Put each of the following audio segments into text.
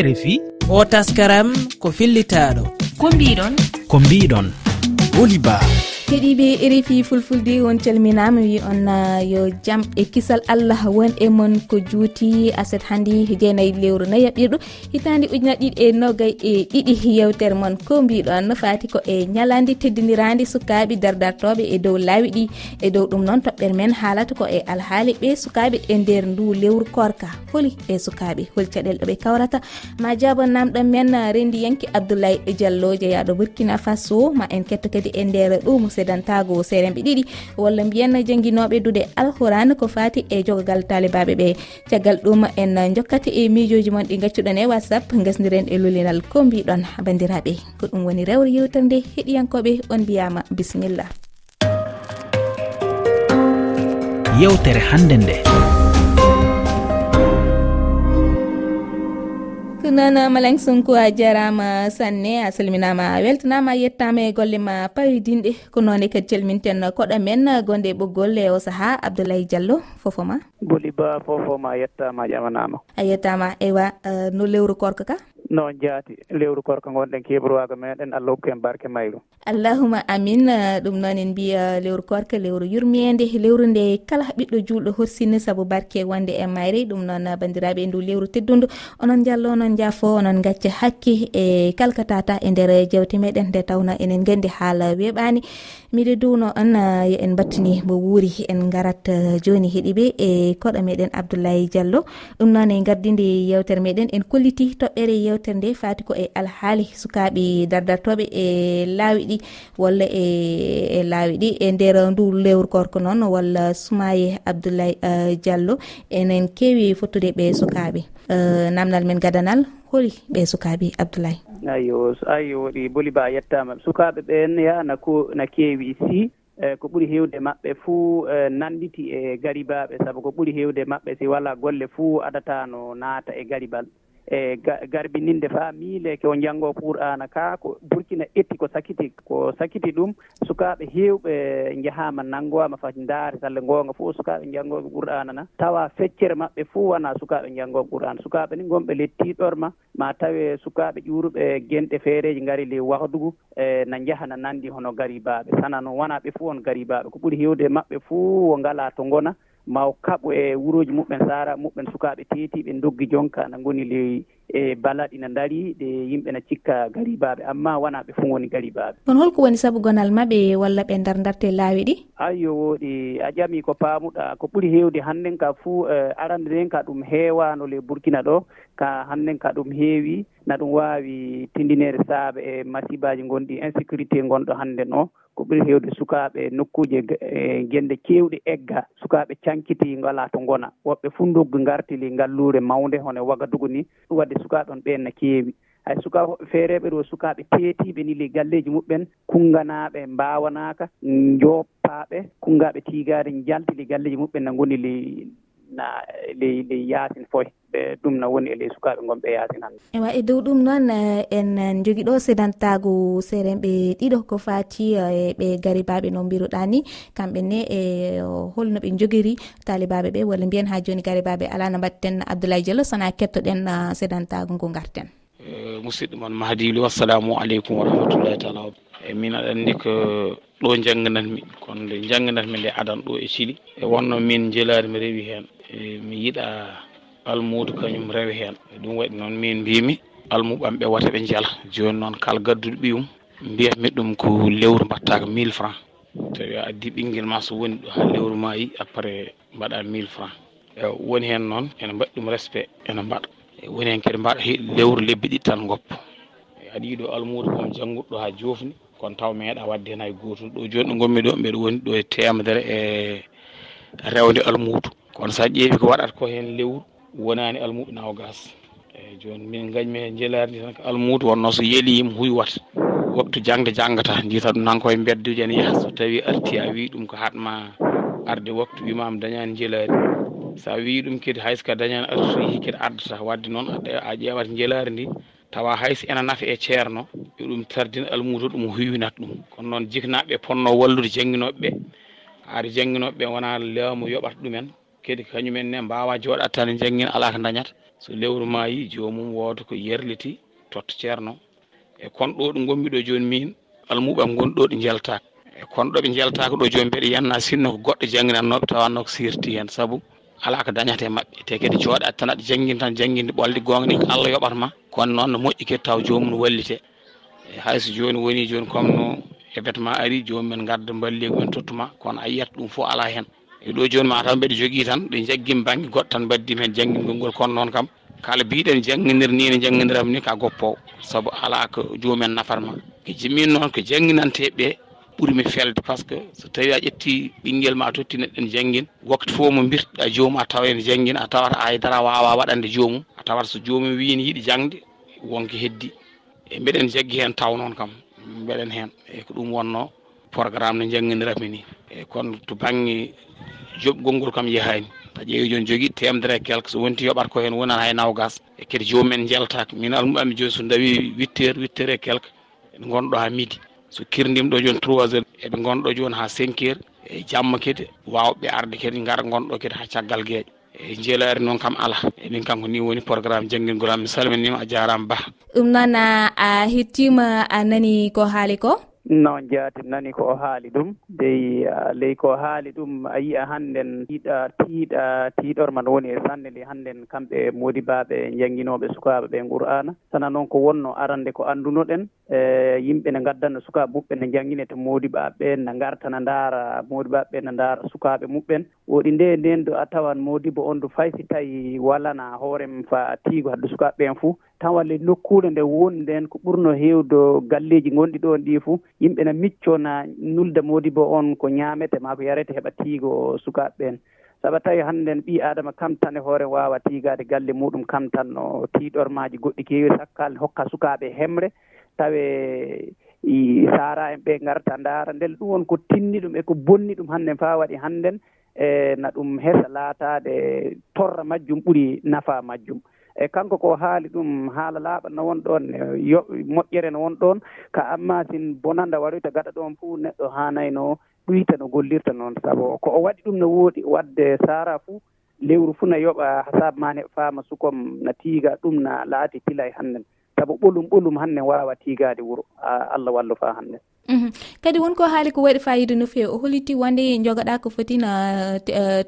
rfi o taskaram ko fillitaɗo ko mbiɗon ko mbiɗon boliba keɗiɓe rfi fulfulde on calminama wi on uh, yo jaam e kisal allah won e mon ko juuti aset hannde jeenayi lewru nayaɓɓirɗo e hitande ujunaje ɗiɗi e nogay e ɗiɗi yewtere moon ko mbiɗon fati ko e ñalande teddidirande sukaɓe dardartoɓe e dow laawi ɗi e dow ɗum noon toɓɓere men haalata ko e alhaali ɓe sukaɓe e nder ndu lewru korka holi e sukaɓe holi caɗele ɗoɓe kawrata. Ma jabo namɗon men uh, rendi yanki abdoulaye diallo jeeyaɗo burkina faso ma en ketto kadi e nder ɗum sedantago seremɓe ɗiɗi. Walla mbiyen jangguinoɓe dude alhouran ko fati e jogogal talibaɓe ɓe. Caggal ɗum en jokkati e mijoji moon ɗi gaccuɗon e whatsapp gasdiren e lulinal ko mbiɗon bandiraɓe. Ko ɗum woni rewre yewtere nde heɗiyankoɓe on mbiyama bisimilla. Yewtere hande nde. noon malang sonko a jarama sanne a salminama a weltanama yettama e golle ma pawidinɗe ko noone kadi calminten koɗo men gonde e ɓoggol e o saaha abdoulaye diallo fofoma. Boli ba fofoma a yettama ƴamanama. A yettama ewa eh, no lewru korka ka? Noon jaati. Lewru korka gonɗen kebruwago meɗen allah hokku en barke mayru. Allahuma amin eh, ɗum noon en mbiya lewru korka lewru yurmede lewru nde kala ɓiɗɗo julɗo horsini saabu barke wonde e mayri. Ɗum noon bandiraɓe ndu lewru teddundu. Onon jallo onon mija fo onon gacca hakki e kalkatata e nder jewte meɗen nde tawno enen gandi haala weɓani miɗo duwno on yo en battini mo wuuri en garat eh, joni heeɗiɓe e koɗo meɗen abdoulaye diallo. Ɗum noon e gardidi yewtere meɗen en kolliti toɓɓere yewtere nde fati ko e alhaali sukaɓe dardartoɓe e laawi ɗi walla e, e laawi ɗi e nder ndu lewru korko noon walla sumaye abdoulaye eh, diallo. Enen kewi fottude ɓe sukaɓe Eh, namdal men gadanal holi ɓe sukaɓe abdoulaye. Ayyo ayyo awi boli ba yettama. Sukaɓe ɓen yahana ko na keewi si e ko ɓuri heewde maɓɓe fuu e nannditi e garibaaɓe sabu ko ɓuri heewde maɓɓe si walaa golle fuu adatano naata e garibal. e garbininde faa miileeke o njanngo qur'ana kaa ko burkina etti ko sakiti ko sakiti ɗum sukaaɓe heewɓe njahaama nanngowaama fati ndaare salle ngoonga fof sukaaɓe njanngooɓe qur'ana na. Tawa feccere maɓɓe fof wonaa sukaaɓe njanngooɓe qur'ana sukaaɓe ni ngonɓe lettiiɗorma ma tawe sukaaɓe ƴuurɓe genɗe feereeji ngari le wahdugu e na njaha na nanndi hono garibaaɓe. Sana noon wonaa ɓe fof on garibaaɓe. Ko ɓuri heewde maɓɓe fof wo ngalaa to ngona maw kaɓo e wuroji muɓɓen sara muɓɓen sukaɓe tetiɓe doggi jonka na goni ley e balaɗi na dari ɗe yimɓe na cikka garibaɓe amma wona ɓe fof woni garibaɓe ɗon holko woni sabu gonal maɓe walla ɓe ndar dardarte laawi ɗi? Ayyo woɗi a ƴami ko paamuɗa ko ɓuuri heewde hannden ka fuu eh, arande nden ka ɗum heewano le burkina ɗo. ka hannden ka ɗum heewi na ɗum waawi tinndinede saabe e masibaji gonɗi insécurité gonɗo hannden o ko ɓuri heewde sukaaɓe nokkuuje e gende keewɗe egga sukaaɓe cankiti ngalaa to ngona. Woɓɓe fuu ndoggu ngartili ngalluure mawnde hono e wagadugu ni ɗum wadde sukaaɓe on ɓeen no keewi. Hay sukaaɓe feereeɓe ɗo sukaaɓe teetiiɓe ni ley galleeji muɓɓen kunnganaaɓe mbaawanaaka njoppaaɓe kunngaaɓe tiigaade njalti ley galleeji muɓɓen no ngoni ley na ley ley yaasin foy. Ɓe ɗum no woni e ley sukaaɓe gonɓe yaasin hannde ewa e dow ɗum noon eh, en jogii ɗo sedantago serenɓe ɗiɗo ko fati eh, ɓe garibaɓe no mbiruɗa ni. Kamɓe ne e holno ɓe jogiri talibaɓe ɓe walla mbiyen ha joni garibaɓe ala no mbatten abdoulaye diallo sona kettoɗen eh, sedantago ngo garten musidɗo moon mahadilou assalamu aleykum wa rahmatullahi taala e min aɗa anndi ko ɗo jannganatmi kono nde jannganatmi nde adan ɗo e Chili e wonno min jelaari mi rewi heen e mi yiɗa almudo kañum rewa e ɗum waɗi noon min mbimi almuɓamɓe wata ɓe jala joni noon kala gadduɗo ɓiyum mbiyatmi ɗum ko lewru mbattaka mille franc tawi a addi ɓinguel ma so woni ɗo ha lewru ma yi après mbaɗa mille franc e woni hen noon ene mbaɗi ɗum respect ene mbaɗa. E woni hen kadi mbaɗa lewru lebbi ɗiɗi tan goppa e aɗa yiiɗo almudo kom jangguɗo ha jofni kono taw meeɗa wadde hen hay gotum ɗo joni ɗo gonmi ɗo mbeɗa woni ɗo e temedere e rewde almuudu. Kono sa ƴeewi ko waɗata ko hen lewru wonani almuɓe nawgas eyyi joni min gañmi hen jeeladi tan ko almuudu wonno so yeelima huywata. Waktu jangde janggata jiita ɗum nan koye beddude ene yaaha so tawi arti a wi ɗum ko hatma arde waktu wimama dañani jeeladi sa wi ɗum kadi hayso ka dañani arsuji kadi addata wadde noon a ƴewat jeeladi ndi. Tawa hayso ena naafa e ceerno yo ɗum tardin almudo ɗum huwinat ɗum. Kono noon jiknaɓe ponno wallude jangguinoɓeɓe haade jangguinoɓeɓe wona lewmu yoɓata ɗumen. Kadi kañumen ne mbawa joɗat tan janggin ala ko dañata so lewru ma jomum wooda ko yerliti totta ceerno. E kono ɗo ɗo gommi e ɗo joni min almuɓam gonɗo ɗo ɗo jeltaka e kono ɗoɓe jeltaka ɗo joni mbeɗa yanna sinno ko goɗɗo jangginannoɓe tawanno ko sirti hen. Saabu ala ko dañata e mabɓe te kadi jooɗat tan aɗa janggin tan jangguinde ɓolde gonga ɗi ko allah yoɓatma. Kono noon no moƴƴi kadi taw jomum no wallite. E hayso joni woni joni comme no hébétement ari jomumen gadda ballegu men tottuma kono a yiyat ɗum foof ala hen. E ɗo joni mataw mbeɗa jogui tan ɗe jaggimi banggue goɗɗo tan mbaddimi hen jangguingol ngol kono noon kam. Kala mbiɗen jangguidir ni ne jangguidiram ni ka goppowo saabu ala ko jomumen nafatma ko jimmin noon ko jangguinanteɓe ɓuurimi felde par ce que so tawi a ƴetti ɓinguel ma totti neɗɗo ne jangguin wakkati fo mo birtoɗa joomum a tawa ene jangguin a tawata haydara wawa waɗande joomum a tawata so joomum wini yiiɗi jangde wonko heddi. e mbeɗen jaggi hen taw noon kam mbeɗen hen e ko ɗum wonno programme no janggodirami ni. E kono to banggue joɓgol ngol kam yahani a ƴeewi joni jogui temedere e quelque so wonti yoɓat ko hen wonata hay e nawgas e kadi jomumen jeltaka min almuɓami joni so dawi huit heures huit heures e quelque eɓe gonɗo ha midi. So kirndimɗo joni trois heures eɓe gonɗo joni ha cinq heures. E jamma kadi wawɓe arde kadi gara gonɗo kadi ha caggal gueeƴe e jeelari noon kam ala. E min kanko ni woni programme jangguingolam mi salminima a jarama ba. Ɗum noon a hettima a nani ko haali ko? noon jaati nani ko haali ɗum. Dey ley ko haali ɗum a yiya hannden tiiɗa tiiɗa tiiɗorman woni e sanne nde hannden kamɓe modibaaɓe jannginooɓe sukaaɓe ɓe qur'ana sana noon ko wonno arande ko anndunoɗen e yimɓe ne ngaddanno sukaaɓe muɓɓe ne janngine to modibaaɓe ɓeen ne ngarta ne ndaara modibaaɓe ɓe ne ndaara sukaaɓe muɓɓen. Woɗi nde nden do a tawan modibo on du fay si tawi walana hoorem fa tiigo hadde sukaaɓe ɓeen fof tan walla nokkuure nde woni nden ko ɓurno heewdo galleeji gonɗi ɗon ɗi fuu yimɓe ne miccona nulda modibo on ko ñaamete maa ko yarete heɓa tiigo sukaaɓe ɓeen. Sabu tawi hannden ɓii aadama kam tan e hoore waawa tiigaade galle muɗum kam tan no tiiɗormaaji goɗɗi keewi hakkal hokka sukaaɓe hemre tawe saara en ɓe ngarta ndaara. Ndel ɗum won ko tinni ɗum e ko bonni ɗum hannden faa waɗi hannden e na ɗum hesa laataade torra majjum ɓuri nafaa majjum. e kanko ko haali ɗum haala laaɓa no won ɗon e yo moƴƴere no won ɗon ka amma sin bonanda waɗoyta gaɗa ɗon fuu neɗɗo haanayno ɓuyta no gollirta noon. Sabu ko o waɗi ɗum no wooɗi wadde saara fuu lewru fuu na yoɓa hasaab ma ne faama sukom na tiiga ɗum na laati pila e hannden. Sabu ɓolum ɓolum hannden waawa tiigaade wuro. Allah wallu faa hannden. Mhm. Kadi wonko haali ko waɗi fayida no feewi o holiti wonde e jogoɗa ko fotino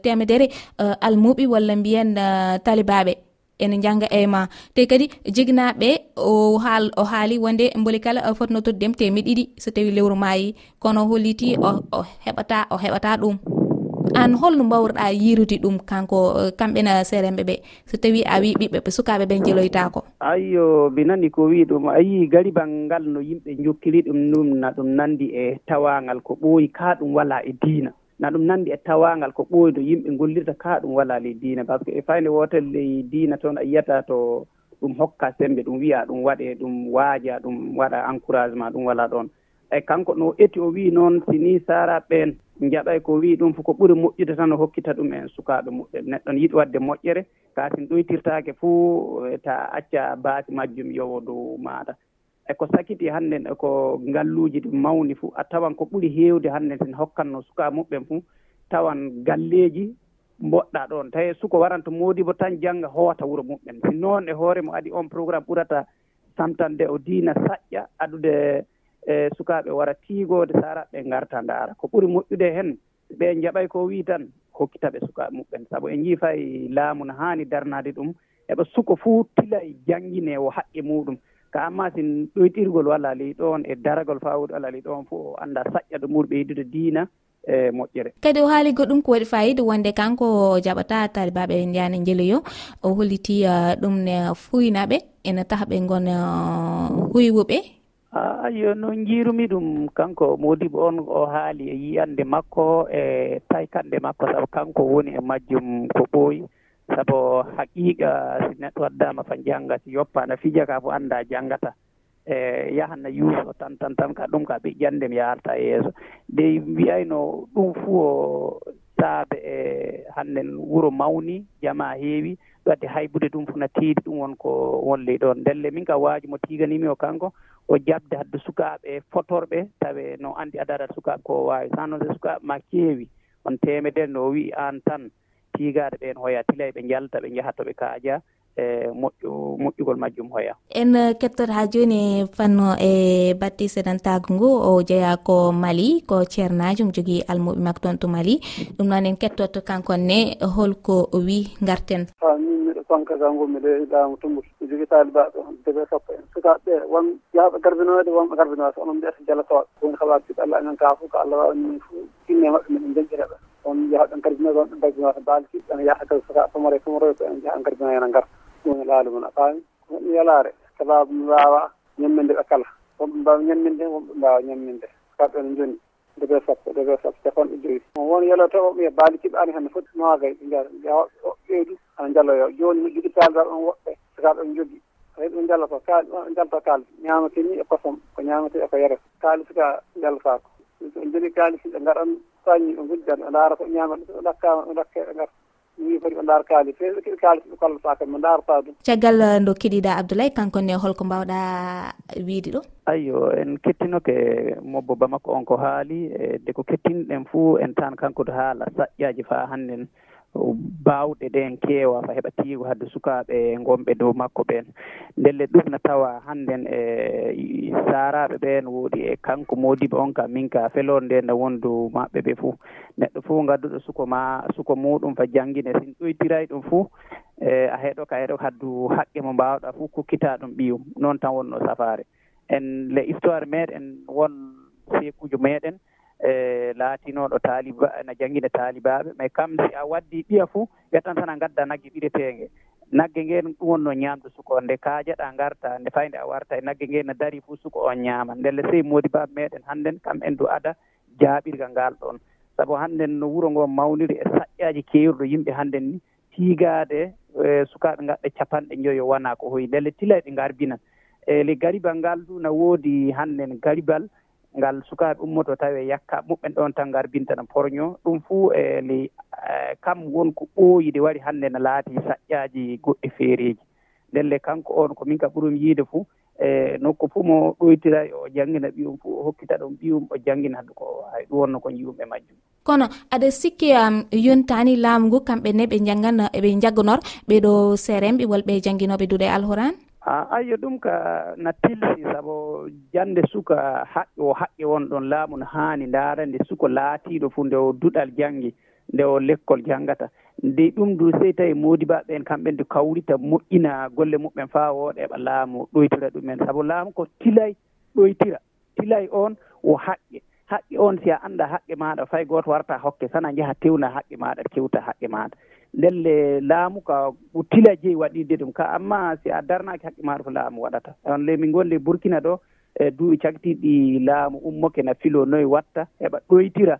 temedere eh, eh, almuɓi walla mbiyen eh, talibaɓe ene janga e ma. Te kadi jignaɓe o haal o haali wonde mboli kala fotno toddem temeɗe ɗiɗi so tawi lewru maayi. Kono holliti o heɓata o heɓata ɗum. An holno mbawruɗa yirude ɗum kanko kamɓena seremɓe ɓe. So tawi a wi ɓiɓɓe ɓe sukaɓe ɓen jeloytako ayyo mi nani ko wi ɗum. A yii garibal ngal no yimɓe jokkiri ɗum ɗum na ɗum nandi e tawangal ko ɓooyi ka ɗum wala e diina. na ɗum nanndi e tawaangal ko ɓooyi no yimɓe gollirta kaa ɗum walaa ley diina. Par ce que e fayde wootere ley diina toon a yiyata to ɗum hokka sembe ɗum wiya ɗum waɗe ɗum waaja ɗum waɗa encouragement ɗum walaa ɗoon. Eyi kanko no eti o wii noon si ni saaraɓeen njaɓay ko wii ɗum fof ko ɓuri moƴƴude tan o hokkita ɗum en sukaaɓe moƴƴere. Neɗɗon yiɗi waɗde moƴƴere kaa sin ɗoytirtaake fuu e ta acca baasi majjum yowo dow maaɗa eko sakiti hannden eko ngalluuji ɗi mawni fuu. A tawan ko ɓuri heewde hannden sen hokkatno sukaa muɓɓen fuu. Tawan galleeji mboɗɗa ɗoon. Tawi suko waranto moodibo tan jannga hoota wuro muɓɓen si noon e hoore mo adi on programme ɓurata samtande o diina saƴƴa adude e sukaaɓe wara tiigoode saaraɓe ngarta ndaara. Ko ɓuri moƴƴude heen ɓe njaɓay ko wii tan hokkitaɓe sukaaɓe muɓɓen sabu en jiifa e laamu no haani darnaade ɗum. Eɓa suko fuu tila e janngine o haqqe muɗum. ko amma sin ɗoytirgol walla ley ɗon e daragol fawude walla ley ɗon fof o annda saƴƴa ɗo ɓuri ɓeydude diina e moƴƴere. Kadi o haali goɗɗum ko waɗi fayida wonde kanko jaɓata talibaɓe ndiyane njeloyo o holliti uh, ɗum ne fuynaɓe ene taha ɓe gon uh, huywuɓe ayo no jirumi ɗum kanko modibo on o haali e yiyande makko e taykande makko sabu kanko woni e majjum ko ɓooyi. sabu haqiiqa si neɗɗo waddaama fa jannga si yoppaa fija kaa fof annda janngata e yahan no yuuso tan tan tan ka ɗum ka ɓi jannde mi e yeeso. De mbiyayno ɗum fuu o saabe e hannden wuro mawni jama heewi ɗum haybude ɗum fof no tiiɗi ɗum won ko wonli ɗon ndelle min ka waaji mo tiiganimi o kanko o jabde hadde sukaaɓe e fotorɓe tawe no anndi adara sukaaɓe ko waawi. Sa noon so sukaaɓe ma keewi on temedere no o wi'i aan tan. tiigaade ɓeen hoya tila ɓe njalta ɓe njaha to ɓe kaaja e moƴƴu moƴƴugol majjum hoya. En eh, kettoto ha jooni fanno e batte seɗantago ngu o jeeya ko mali ko ceernajum jogii almuɓe makko toon to mali. Ɗum noon en kettotto kankonne holko o wi garten a min miɗo sonkaka ngu miɗo laamu tumbutu mi jogii taalibaɓe on debe sappo e en. Sukaaɓe won yaaɓe garbinoede wonɓe garbinoade onon mbiyata jalatoɓe woni habaɓe siɓe allah amen ka fo ko allah wawa ni fof kinne maɓɓe miɗen jaggiraɓe on jaha ɗon kadi noon ɗon daggi wata baali tiɗɗo ene yaha kadi saka pamare tomoroy ko en jaha kadi noon ene ngar. Ɗum e laalu mon a faami. Ɗum yalaare sababu mi wawa ñamminde ɓe kala. Wonɓe mbawa ñamminde wonɓe mbawa ñamminde. Kamɓe ene joni debe sappo debe sappo capanɗe joyi. Won yelo taw ɓe baali kiɓani hande foti maagay ɓe jaha ɓeydu ana jalloyo joni mi jogui kaalda on woɓɓe saka ɗon jogui ay ɗum jalloto ko jalto jalta kaalis ni e kosam ko ñamate e ko yere kalis ka jallotako ɗum joni kaalis ɓe ngaɗan sañi o guddan o laara ko ñamata o ɗakkama o ɗakke ɓe garta wi foti ɓe ndaar kaali te kiɗi kaalis ɓe kollata kam ɓe ndaarata ɗum. Caggal eh, ndo keɗiɗa abdoulaye kankone holko mbawɗa wiide ɗo? Ayyo en kettinoke mobbo bamako on ko haali e de ko kettinɗen fuu en tan kanko to haala saƴƴaji fa hannden baawɗe ɗen keewa fa heɓa tiigo hadde sukaaɓe e gonɓe dow makko ɓeen ndelle ɗum ɗumna tawa hannden e saaraaɓe ɓeen woodi e kanko moodiɓe on ka min ka feloore nde nde dow maɓɓe ɓe fuu. Neɗɗo fuu ngadduɗo suko ma suko muɗum fa janngine sin ɗoytiray ɗum fuu e a heɗo ka heɗo haddu haqqe mo mbaawɗa fuu kokkitaa ɗum ɓiyum noon tan wonno safaare. En le histoire meeɗen won seekuujo meeɗen e laatinoɗo taaliba ne janngine taalibaɓe. Mais kam si a waddi ɓiya fuu wiyatan tan a ngadda nagge ɓiretege nagge ngen ɗum wonno ñaamdu suko nde kaajaɗa ngarta nde fayde a warta e nagge ngen no dari fuu suko on ñaama. Ndelle sey moodi baaɓe meɗen hannden kam en du ada jaaɓirgal ngal ɗon. Sabu hannden no wuro ngo mawniri e saƴƴaaji keewirɗo yimɓe hannden ni tiigaade e sukaaɓe ngaɗɓe capanɗe joyo wonaa ko hoyi. Ndelle tila ɗe ngarbina e le garibal ngal du no woodi hannden garibal ngal sukaaɓe ummoto tawi yakka muɓɓen ɗon tan ngarbintana porño. Ɗum fuu e li e, kam wonko ɓooyide wari hannde no laati saƴƴaaji goɗɗi feereeji. Nden le kanko on ko min ka ɓurum yiide fuu e nokku fuu mo ɗoytira o janngina ɓiyum fuu o hokkita ɗum ɓiyum o janngina hade ko hay ɗum wonno ko yiwɓe majjum. Kono aɗa sikki um, yontani laamu ngu kamɓe ne ɓe jangan e ɓe jaggonor ɓeɗo serenɓe wolɓe jannginoɓe duuɗe alhoran a ayyo ɗum ka na tilsi sabu jannde suka haqqe o haqqe won ɗon laamu no haani ndaara nde suka laatiiɗo fuu nde o duɗal janngi nde o lekkol janngata. Nde ɗum du sey tawi moodibaaɓe en kamɓe nde kawrita moƴƴina golle muɓɓen faa wooɗeɓa laamu ɗoytira ɗumen. Sabu laamu ko tilay ɗoytira tilay on o haqqe haqqe on si a annda haqqe maaɗa fay gooto warta hokke sana njaha tewna haqqe maaɗa kewta haqqe maaɗa. ndelle laamu ka tila jeyi waɗirde ɗum ka amma si a darnaaki haqqe maaro ko laamu waɗata. On le min ngonle burkina ɗo e duuɓi cagtiiɗi laamu ummoke na filo noye watta heɓa ɗoytira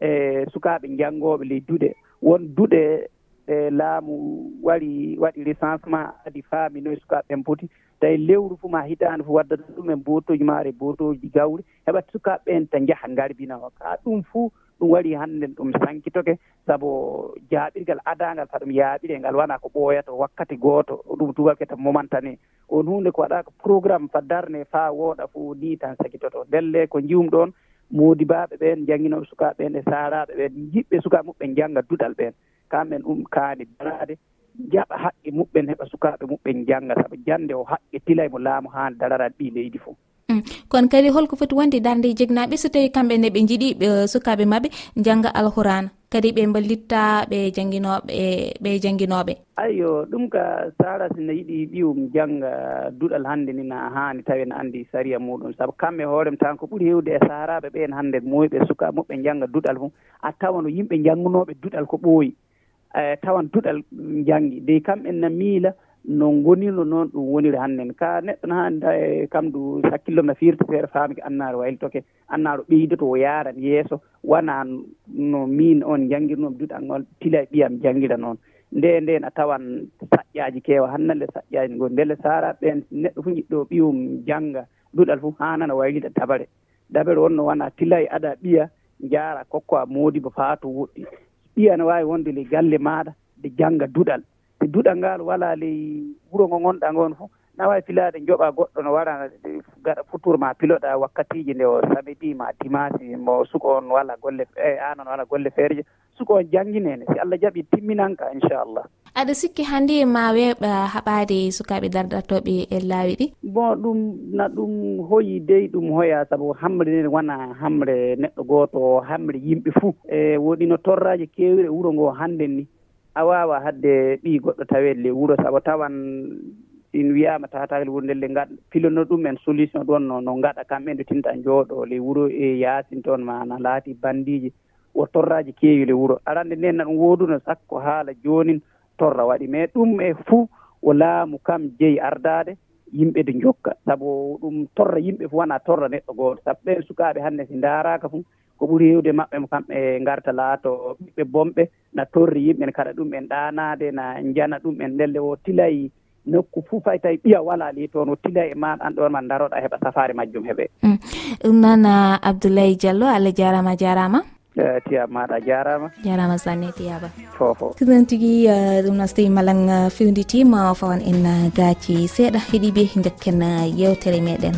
e sukaaɓe janngooɓe ley duɗe won duɗe e laamu wari waɗi recensement adi faami noye sukaaɓe ɓen poti. tawi lewru fof ma hitaande fof waddata ɗumen botoji maare botoji gawri heɓa sukaaɓe ɓen ta njaha ngarbina o kaa ɗum fuu ɗum waɗi hannde ɗum sankitoke sabu jaaɓirgal adangal saɗum yaaɓire ngal wona ko ɓooyata wakkati gooto ɗum tubak keta momantane on hunde ko waɗa ko programme fa darne faa wooɗa fof ni tan sakitoto ndelle ko jiwmɗon moodibaaɓe ɓeen jannginoɓe sukaaɓe ɓeen e saaraaɓe ɓeen jiɓɓe sukaaɓe mum ɓe jannga duɗal ɓeen. Kamɓen ɗum kaani daraade jaɓa haqqe muɓɓen heɓa sukaaɓe muɓɓen jannga sabu jannde o haqqe tila mo laamu haa dararan ɗi leydi fof mm. kono kadi holko foti wonde darde jegnaaɓe so tawi kamɓe ne ɓe jiɗi sukaaɓe maɓɓe jannga alhurana kadi ɓe ballitta ɓe jannginoɓe ɓe jannginoɓe ayyo ɗum ka sara ne yiɗi ɓiyum jannga duɗal hannde ni na haani tawi ne anndi saria muɗum. Sabu kamɓe hoorem tan ko ɓuri heewde e saaraaɓe ɓeen hannde moyɓe sukaaɓe muɓɓe jannga duɗal fof a tawa no yimɓe janngunooɓe duɗal ko ɓooyi. E, tawan duɗal janngi. Dey kamɓen na miila no ngonirno noon ɗum woniri hannden ka neɗɗo no hannda e kam du hakkillom no firti feere faamiki annaaro waylitoke annaaro ɓeydoto o yaaran yeeso. Wona no min on janngirnomi duɗal ngol tila e ɓiyam janngira noon. Nde nden a tawan saƴƴaaji keewa hannalle saƴƴaaji ngoni ndele saaraɓe ɓeen neɗɗo fof jiɗɗo ɓiyum jannga. Duɗal fof haanana waylita dabare. Dabare wonno wona tila e ada ɓiya jaara kokko a moodibo faa to woɗɗi. ɗi ana waawi wonde ley galle maaɗa nde jannga duɗal. Te duɗal ngal walaa ley wuro ngo ngonɗaa ngoon fof na waawi filaade njoɓaa goɗɗo no wara gaɗa futour ma piloɗa wakkatiiji nde o samedi ma dimanche mo suka on walla golle e aanon walla golle feere suko jangguinene si allah jaaɓi timminanka inchallah. Aɗa sikki hannde e ma weɓa haɓade sukaɓe dardartoɓe e laawi ɗi? Bon ɗum na ɗum hoyi dey ɗum hoya saabu hamre nde wona hamre neɗɗo gooto hamre yimɓe fuu. E woɗino torraji kewri e wuro ngo hannde ni a wawa hadde ɓi goɗɗo tawelle wuro saabu tawan in wiyama tatakle wuro ndelle gaɗ gaɗa ɗum en solution ɗon no no gaɗa kamɓe nde tinta jooɗo le wuro e yaasin toon mana laati bandiji wo torraji keewile wuro. Arande nden na ɗum wooduno sakko haala joonin torra waɗi. Mais ɗum e fuu o laamu kam jeyi ardaade yimɓe de jokka sabu ɗum torra yimɓe fof wona torra neɗɗo gooto. Sabu ɓen sukaaɓe hannde si ndaaraaka fuu ko ɓuri heewde maɓɓe mo kamɓe ngarta laato ɓiɓɓe bomɓe na torri yimɓe ne kaɗa ɗum en ɗaanaade na njana ɗum en ndelle o tilayi nokku fuu fay tawi ɓiya wala li toon o tila e maɗa an ɗon ma daroɗa heɓa safare majjum heeɓe mm. ɗum noon abdoulaye diallo allah jarama a jarama Eh, tiyaba maɗa jarama. Jarama sanne tiyaba. Fofo. Eh, ɗum tigui ɗum noon so tawi malan eh, fewditima fawan en gaaci seeɗa. Heeɗiɓe jakken yewtere meɗen.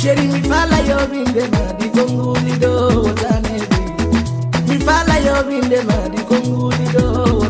Ceri mi fala yo maɗi gonguli ɗo wotaneɗi mi fala yo winde maɗi gonguli ɗo.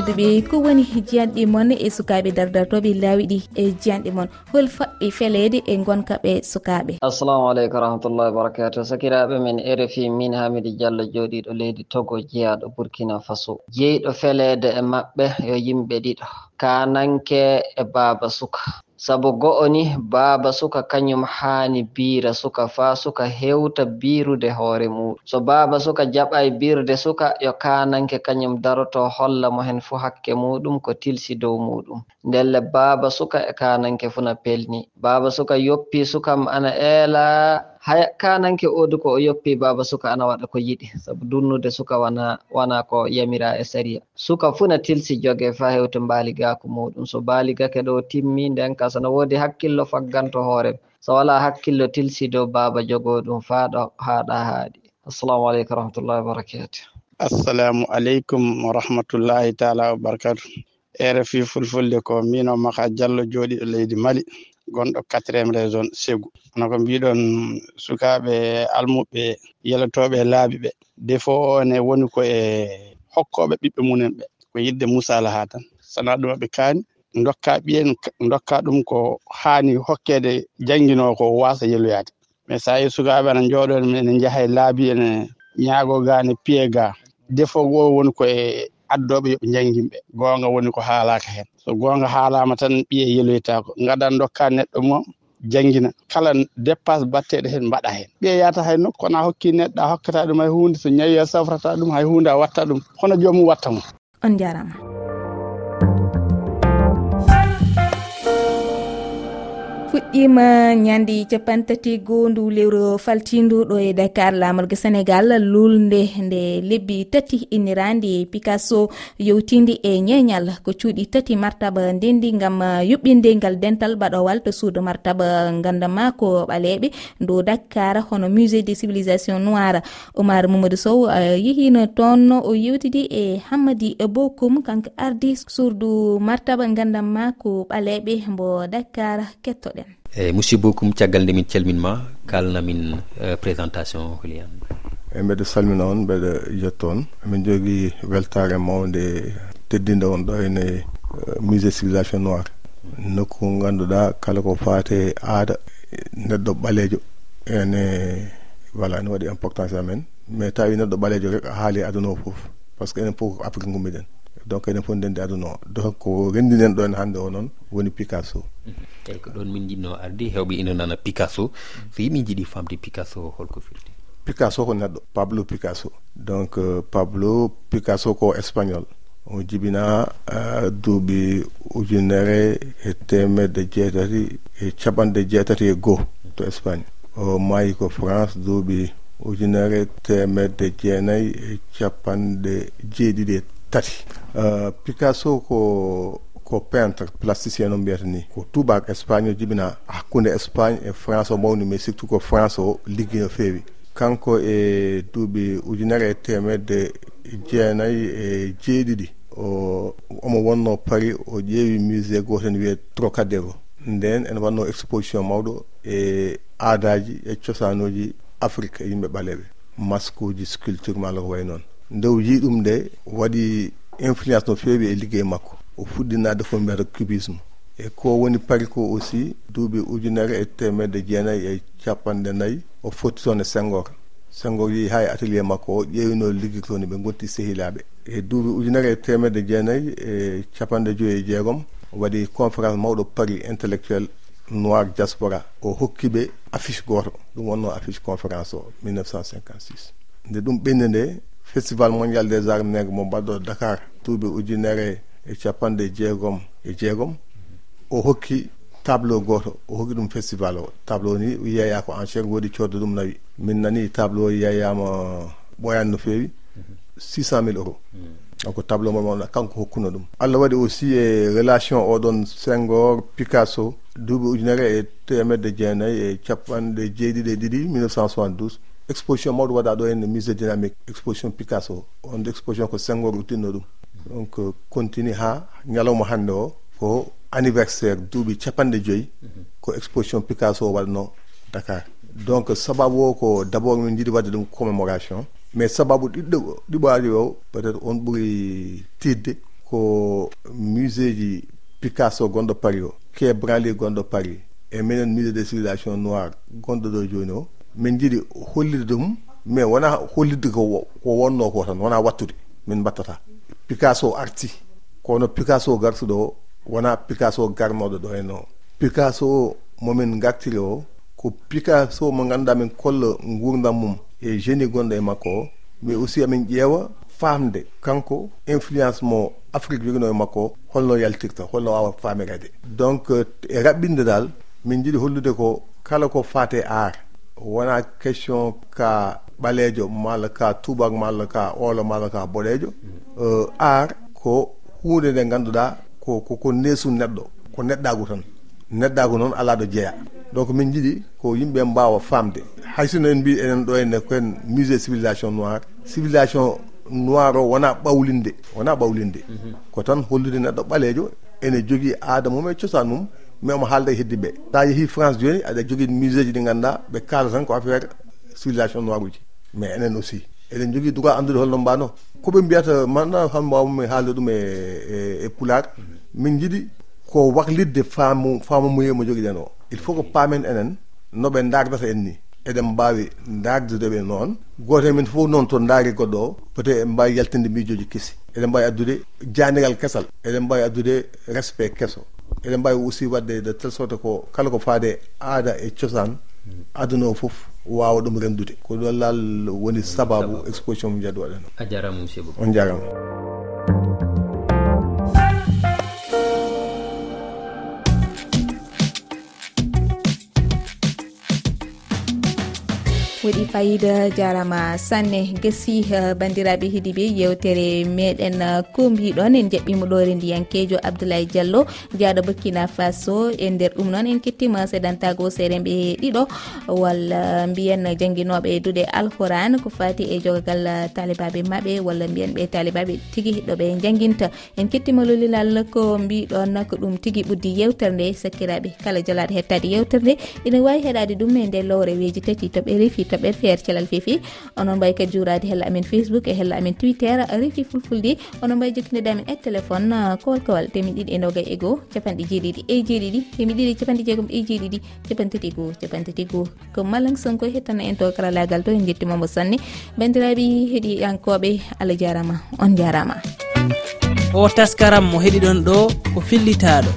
tedduɓe ko woni jiyanɗi moon e sukaɓe dardartoɓe laawi ɗi e jiyanɗe moon hol faɓɓi feleede e gonka ɓe sukaaɓe assalamu aleykum warahmatullahi wabarakatu sakiraɓe men rfi min hamidi diallo jooɗiiɗo leydi togo jeyaɗo burkina faso. Jeyɗo feleede e maɓɓe yo yimɓe ɗiɗo. Kananke e baaba suka. Sabu go'o ni baaba suka kañum haani biira suka faa suka hewta biirude hoore muɗum. So baaba suka jaɓay biirde suka yo kananke kañum daroto holla mo hen fuu hakke muɗum ko tilsi dow muɗum. Ndelle baaba suka e kananke fu na pelni. Baaba suka yoppi sukam ana eela haya kananke odu ko o yoppi baba suka ana waɗa ko yiɗi. Sabu dunnude suka wana wana ko yamira e saria suka fu tilsi joge fa hewte mbaligako muɗum. So baligake ɗo timmi nden ka sono woodi hakkillo fagganto hoore. So wala hakkillo tilsi dow baba jogo ɗum faaɗo haaɗa haaɗi. Assalamu aleykum warahmatullahi wabarakatu assalamu aleykum wa rahmatullahi taala wabarakatu rfi fulfulde ko mino maka diallo jooɗiɗo leydi mali. gonɗo quatriéme région ségu hono ko mbiɗon sukaɓe almuɓe yelotoɓe laabi ɓe defo one woni ko e hokkoɓe ɓiɓɓe munen ɓe ko yidde musala ha tan. Sana ɗum ɓe kaani dokka ɓiyen dokka ɗum ko haani hokkede jangguinowo ko wasa yeloyade mais sa yi sukaɓe ana jooɗon ene jaaha e laabi ene ñaago ga ne piye ga defo go woni ko e addoɓe yooɓe jangginɓe gonga woni ko haalaka hen. So gonga haalama tan ɓiye yeloytako gaɗa dokka neɗɗo mo janggina kala dépense batteɗo hen mbaɗa hen. Ɓiye yata hay nokku kono a hokki neɗɗo a hokkata ɗum hay hunde so ñawi a safrata ɗum hay hunde a watta ɗum. Hono joomum watta mo. On jarama fuɗɗima ñandi capantati gondu lewru faltindu ɗo e dakar lamorgue sénégal lulde nde lebbi tati innirandi e picasso yewtinde e ñeñal ko cuuɗi tati martaba ndendi gam yuɓɓinde ngal dental baɗowal to suudu martaba gandama ko ɓaleɓe dow dakar hono musée de civilisation noire. Oumar mamadou sow yehino toon o yewtidi e hammadi bokum kanko ardi suudu martaba gandama ko ɓaleɓe mbo dakar kettoɗen. Eh, eyyi musidɓo kum caggal nde min calminma kalnamin eh, présentation holiyan eyi mbeɗa salmina on mbeɗa yettoon min jogii weltare mawde teddinde on ɗo ene eh, musée civilisation noir. Nokku ganduɗa kala ko faate aada neɗɗo ɓaleejo. Ene voilà ene waɗi importance amen. Mais tawi neɗɗo ɓaleejo rek a haali aduna o fof par ce que enen fof ko afrique gummiɗen donc enen fof ndendi aduna o. Donc ko renndinen ɗon hannde o noon woni picasso. Eyi ko ɗon min jiɗno ardi hewɓe ina nana picasso. So yimin jiɗi famde picasso holko firti? Picasso ko neɗɗo pablo picasso. Donc euh, pablo picasso ko espagnol. O jibina euh, duuɓi ujunere e temedde jeetati e caɓanɗe jeetati e goho to espagne. O maayi ko france duuɓi ujunere temedde jeenayyi e capanɗe jeeɗiɗi e tati uh, picasso ko ko peintre plasticien no mbiyata ni ko tubak espagne o jibina hakkunde espagne e france o mawni mais surtout ko france o liggi no feewi. Kanko e duuɓi ujunere e temedde jeenayi e jeeɗiɗi o omo wonno paris o ƴeewi musée goten wiye trocadéro. Nden ene wanno exposition mawɗo e aadaji e cosanuji afrique e yimɓe ɓaleɓe masque uji sculpture ma ko way noon. nde o ɗum nde waɗi influence no feewi e liggey makko. O fuɗɗinade ko mbiyata cubisme. E ko woni pari ko aussi duuɓi ujunere e temedde jeenayyi e capanɗe nayyi o fotti toon e sengor sengor yehi ha e atelier makko o ƴeewino liggirtoni ɓe gonti sehilaɓe e duuɓi ujunere e temedde jeenayyi e capanɗe joyi e jeegom waɗi conférence mawɗo pari intellectuel noir diaspora. O hokkiɓe affiche goto. Ɗum wonno affiche conférence o 1956 nde ɗum ɓenndi nde festival mondial des arts nègre mo mbaɗɗo dakar. Duuɓi ujunere e capanɗe jeegom e jeegom. O hokki tableau goto o hokki ɗum festival o. Tableau ni yeeya ko enchére woodi codde ɗum nawi min nani tableau o yeeyama ɓoyani no feewi. six cent mille euros. Mm. Donc tableau mo mawɗa kanko hokkuno ɗum. Allah waɗi aussi e relation oɗon sengor picasso. Duuɓi ujunere e temedde jeenayyi e capanɗe jeeɗiɗi e ɗiɗi 1972 exposition mawɗo waɗa ɗo henne musée dynamique exposition picasso. On exposition ko sengor uttinno ɗum. Donc euh, continue ha ñalawma hannde o ko anniversaire duuɓi capanɗe joyyi ko exposition picasso o waɗno dakar. Donc sababu o ko d' abord min jiɗi wadde ɗum commémoration mais sababu ɗiɗɗo ɗiɓaari o peut être on ɓuri tidde ko musée ji picasso gonɗo paris o quai branly gonɗo paris e minen musée de civilisation noir gonɗo ɗo jooni o. min jiiɗi hollide ɗum mais wona hollidde ko ko wonno ko tan wona wattude min mbattata. Picasso arti. Kono picasso gartuɗo o wona picasso garnoɗo ɗo henno. Picasso momin gartiri o ko picasso mo ganduɗa min kolla gurdam mum e génie gonɗo e makko o mais aussi amin ƴeewa famde kanko influence mo afrique jogino e makko holno yaltirta holno wawa famirede donc e raɓɓinde dal min jiiɗi hollude ko kala ko fate art wona question ka ɓaleejo malla ka tubak malla ka oolo malla ka boɗeejo mm. euh, art ko hunde nde ngannduɗaa ko ko neesu neɗɗo ko neɗɗaagu tan. Neɗɗaagu noon alaa ɗo jeya donc min jiɗi ko yimɓe mbawa faamde. Hay sino en mbi enen ɗo henne koen musée civilisation noir civilisation noir o wona ɓawlinde wona ɓawlinde. Mm-hmm. Ko tan hollude neɗɗo ɓaleejo ene jogii aada mum e cosan mum mais omo haalda e heddiɓe. Sa yeehi france joni aɗa jogui musé ji ɗi ganduɗa ɓe kaala tan ko affaire civilisation noir uji mais enen aussi eɗen jogui droit andude holno mbano. Koɓe mbiyata manna han mbawmi e haalde ɗum e e, e pular min jiiɗi ko waklidde faamu faamumoye mo jogui ɗen o. Il faut que paamen enen noɓe dardata en ni. Eɗen mbawi dardudeɓe noon. Goto e men fof noon to daari goɗɗo o peut être en mbawi yaltinde miijoji kesi. Eɗen mbawi addude jandigal kesal. Eɗen mbawi addude respect kesso eɗen mbawi aussi wadde de telle sorte ko kala ko faade aada e cosaan aduna o fof wawa ɗum rendude. Ko ɗon laal woni sababu exposition mo jaddu waɗano a jarama monsieur bo on jarama. joɗi fayida jarama sanne gasi eh, bandiraɓe heeɗiɓe yewtere meɗen eh, kumbiɗon en jaɓɓima ɗore ndiyankejo abdoulaye diallo jaaɗo burkina faso e nder ɗum noon en kettima sedantago serenɓe ɗiɗo walla mbiyen jangguinoɓe duuɗe alquran ko fati e jogagal eh, talibaɓe mabɓe walla mbiyen ɓe talibaɓe tigui ɗoɓe jangguinta en kettima lolilal ko mbiɗon ko ɗum tigui ɓuddi yewtere nde sakkiraɓe kala jalaɗo hettade yewtere nde ina wawi heɗade ɗum e nde lowre weji tati toɓe reefi toɓe ɓen feere calal fefi onon mbawi kadi juurade hella amen facebook e hella amen twitter. Reefi fulfulde onon mbawi jokkinoda amen e téléphone ah, kowal kowal temi ɗiɗi e nogay e goho capanɗe jeeɗiɗi e jeeɗiɗi. Temi ɗiɗi capanɗe jeegom e jeeɗiɗi capantati e goho capantati e goho ko malang sonko hettana en to karalagal to en jettimamo sanne. Bandiraɓe heeɗiyankoɓe allah jarama on jarama. O taskaram mo heɗiɗon ɗo ko fillitaɗo